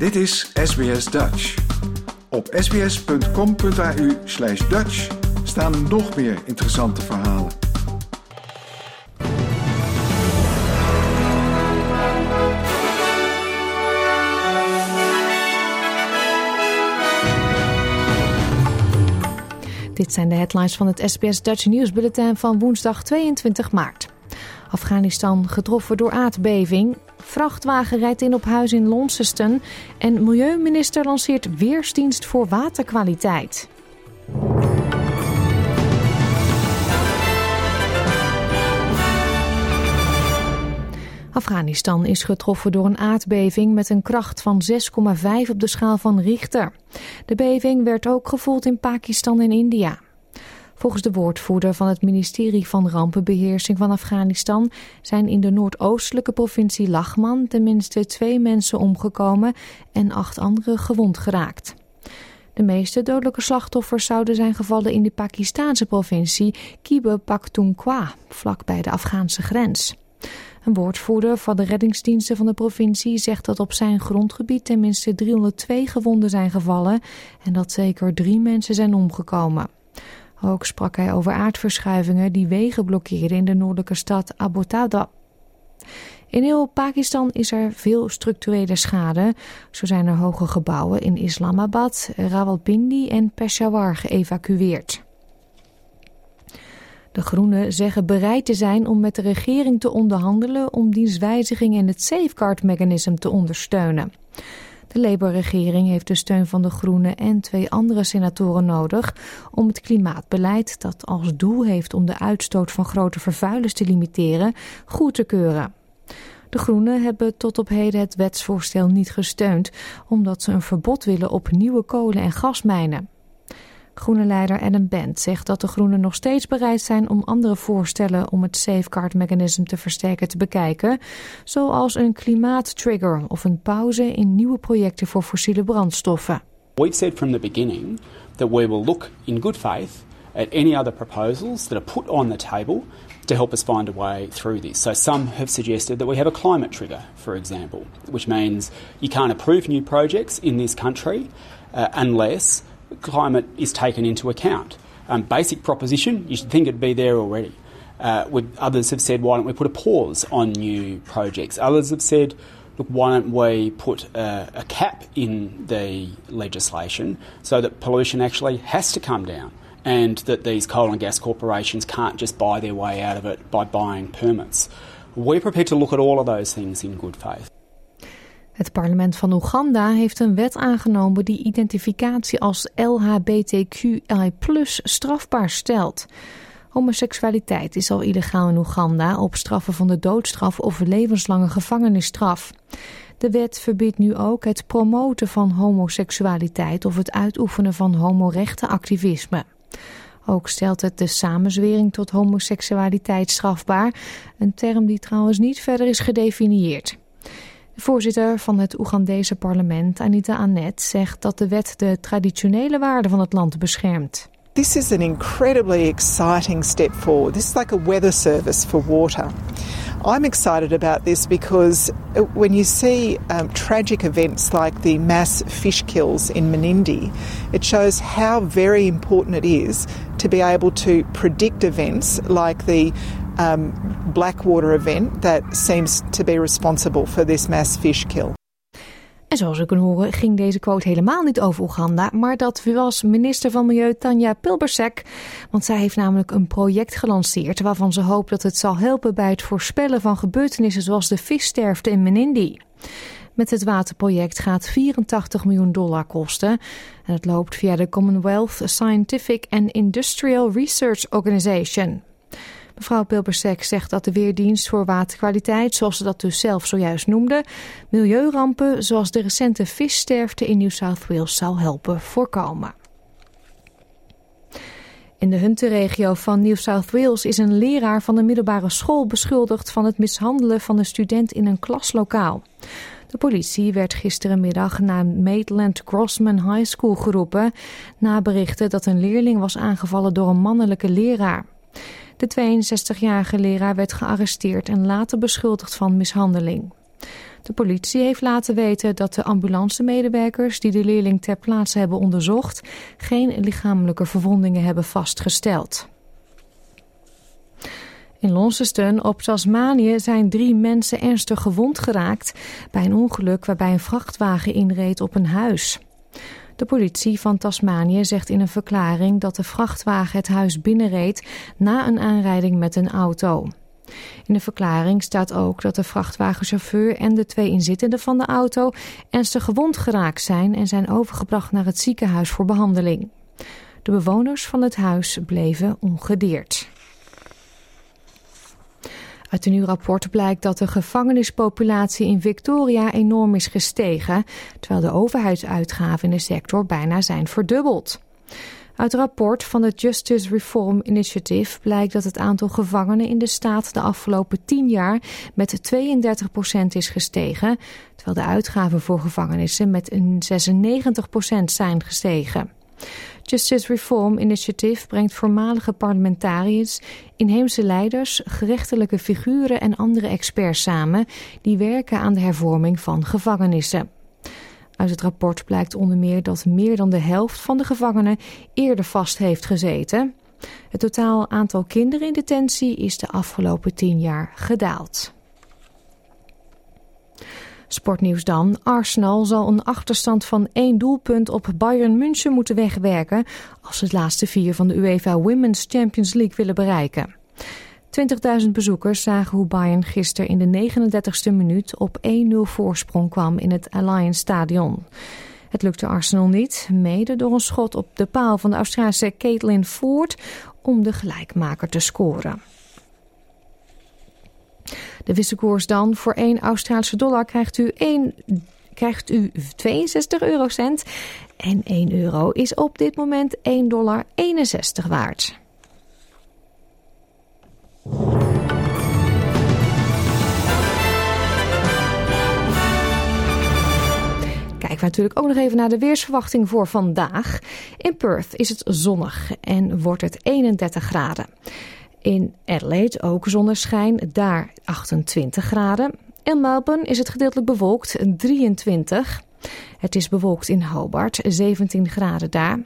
Dit is SBS Dutch. Op sbs.com.au slash Dutch staan nog meer interessante verhalen. Dit zijn de headlines van het SBS Dutch nieuwsbulletin van woensdag 22 maart. Afghanistan getroffen door aardbeving. Vrachtwagen rijdt in op huis in Launceston. En milieuminister lanceert weersdienst voor waterkwaliteit. Afghanistan is getroffen door een aardbeving met een kracht van 6,5 op de schaal van Richter. De beving werd ook gevoeld in Pakistan en India. Volgens de woordvoerder van het ministerie van Rampenbeheersing van Afghanistan zijn in de noordoostelijke provincie Lachman tenminste twee mensen omgekomen en acht anderen gewond geraakt. De meeste dodelijke slachtoffers zouden zijn gevallen in de Pakistaanse provincie Khyber Pakhtunkhwa, vlakbij de Afghaanse grens. Een woordvoerder van de reddingsdiensten van de provincie zegt dat op zijn grondgebied tenminste 302 gewonden zijn gevallen en dat zeker drie mensen zijn omgekomen. Ook sprak hij over aardverschuivingen die wegen blokkeerden in de noordelijke stad Abbottabad. In heel Pakistan is er veel structurele schade. Zo zijn er hoge gebouwen in Islamabad, Rawalpindi en Peshawar geëvacueerd. De Groenen zeggen bereid te zijn om met de regering te onderhandelen om dienstwijziging en het safeguard mechanism te ondersteunen. De Labour-regering heeft de steun van de Groenen en twee andere senatoren nodig om het klimaatbeleid, dat als doel heeft om de uitstoot van grote vervuilers te limiteren, goed te keuren. De Groenen hebben tot op heden het wetsvoorstel niet gesteund, omdat ze een verbod willen op nieuwe kolen- en gasmijnen. Groene leider Adam Bent zegt dat de Groenen nog steeds bereid zijn om andere voorstellen om het safeguard mechanism te versterken te bekijken, zoals een klimaattrigger of een pauze in nieuwe projecten voor fossiele brandstoffen. We've said from the beginning that we will look in good faith at any other proposals that are put on the table to help us find a way through this. So some have suggested that we have a climate trigger, for example, which means you can't approve new projects in this country uh, unless climate is taken into account. Um, basic proposition, you should think it'd be there already. Uh, others have said, why don't we put a pause on new projects? Others have said, look, why don't we put a, a cap in the legislation so that pollution actually has to come down and that these coal and gas corporations can't just buy their way out of it by buying permits. We're prepared to look at all of those things in good faith. Het parlement van Oeganda heeft een wet aangenomen die identificatie als LHBTQI strafbaar stelt. Homoseksualiteit is al illegaal in Oeganda op straffen van de doodstraf of levenslange gevangenisstraf. De wet verbiedt nu ook het promoten van homoseksualiteit of het uitoefenen van homorechtenactivisme. Ook stelt het de samenzwering tot homoseksualiteit strafbaar, een term die trouwens niet verder is gedefinieerd. Voorzitter van het Oegandese parlement, Anita Annette, zegt dat de wet de traditionele waarden van het land beschermt. This is an incredibly exciting step forward. This is like a weather service for water. I'm excited about this because uh, when you see um, tragic events like the mass fish kills in Menindee, it shows how very important it is to be able to predict events like the um, Blackwater event that seems to be responsible for this mass fish kill. En zoals we kunnen horen ging deze quote helemaal niet over Oeganda, maar dat was minister van Milieu Tanja Pilbersek. Want zij heeft namelijk een project gelanceerd waarvan ze hoopt dat het zal helpen bij het voorspellen van gebeurtenissen zoals de vissterfte in Menindee. Met het waterproject gaat 84 miljoen dollar kosten. En het loopt via de Commonwealth Scientific and Industrial Research Organization. Mevrouw Pilbersek zegt dat de Weerdienst voor Waterkwaliteit, zoals ze dat dus zelf zojuist noemde, milieurampen zoals de recente vissterfte in New South Wales zal helpen voorkomen. In de Hunter-regio van New South Wales is een leraar van de middelbare school beschuldigd van het mishandelen van een student in een klaslokaal. De politie werd gisterenmiddag naar Maitland Grossman High School geroepen na berichten dat een leerling was aangevallen door een mannelijke leraar. De 62-jarige leraar werd gearresteerd en later beschuldigd van mishandeling. De politie heeft laten weten dat de ambulancemedewerkers die de leerling ter plaatse hebben onderzocht geen lichamelijke verwondingen hebben vastgesteld. In Launceston op Tasmanië zijn drie mensen ernstig gewond geraakt bij een ongeluk waarbij een vrachtwagen inreed op een huis. De politie van Tasmanië zegt in een verklaring dat de vrachtwagen het huis binnenreed na een aanrijding met een auto. In de verklaring staat ook dat de vrachtwagenchauffeur en de twee inzittenden van de auto ernstig gewond geraakt zijn en zijn overgebracht naar het ziekenhuis voor behandeling. De bewoners van het huis bleven ongedeerd. Uit een nieuw rapport blijkt dat de gevangenispopulatie in Victoria enorm is gestegen, terwijl de overheidsuitgaven in de sector bijna zijn verdubbeld. Uit het rapport van het Justice Reform Initiative blijkt dat het aantal gevangenen in de staat de afgelopen 10 jaar met 32% is gestegen, terwijl de uitgaven voor gevangenissen met een 96% zijn gestegen. Justice Reform Initiative brengt voormalige parlementariërs, inheemse leiders, gerechtelijke figuren en andere experts samen die werken aan de hervorming van gevangenissen. Uit het rapport blijkt onder meer dat meer dan de helft van de gevangenen eerder vast heeft gezeten. Het totaal aantal kinderen in detentie is de afgelopen tien jaar gedaald. Sportnieuws dan. Arsenal zal een achterstand van één doelpunt op Bayern München moeten wegwerken als ze het laatste vier van de UEFA Women's Champions League willen bereiken. 20.000 bezoekers zagen hoe Bayern gisteren in de 39e minuut op 1-0 voorsprong kwam in het Allianz Stadion. Het lukte Arsenal niet, mede door een schot op de paal van de Australische Caitlin Ford om de gelijkmaker te scoren. De wisselkoers dan. Voor 1 Australische dollar krijgt u, 1, krijgt u 62 eurocent. En 1 euro is op dit moment 1,61 dollar waard. Kijken we natuurlijk ook nog even naar de weersverwachting voor vandaag. In Perth is het zonnig en wordt het 31 graden. In Adelaide ook zonneschijn, daar 28 graden. In Melbourne is het gedeeltelijk bewolkt, 23. Het is bewolkt in Hobart, 17 graden daar.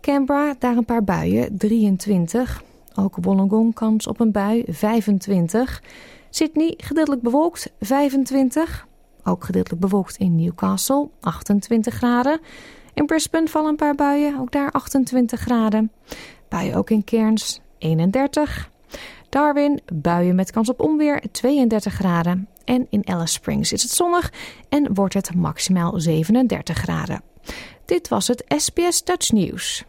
Canberra, daar een paar buien, 23. Ook Wollongong kans op een bui, 25. Sydney, gedeeltelijk bewolkt, 25. Ook gedeeltelijk bewolkt in Newcastle, 28 graden. In Brisbane vallen een paar buien, ook daar 28 graden. Buien ook in Cairns, 31. Darwin, buien met kans op onweer, 32 graden. En in Alice Springs is het zonnig en wordt het maximaal 37 graden. Dit was het SBS Dutch News.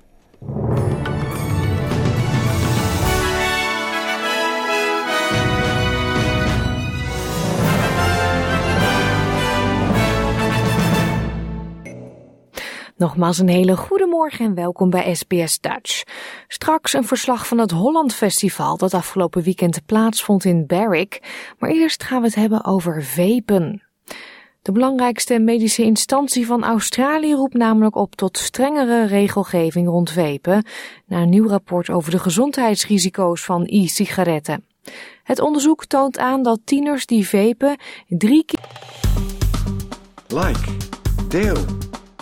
Nogmaals een hele goede morgen en welkom bij SBS Dutch. Straks een verslag van het Holland Festival dat afgelopen weekend plaatsvond in Berwick. Maar eerst gaan we het hebben over vapen. De belangrijkste medische instantie van Australië roept namelijk op tot strengere regelgeving rond vapen, na een nieuw rapport over de gezondheidsrisico's van e-sigaretten. Het onderzoek toont aan dat tieners die vapen drie keer. Like, deel,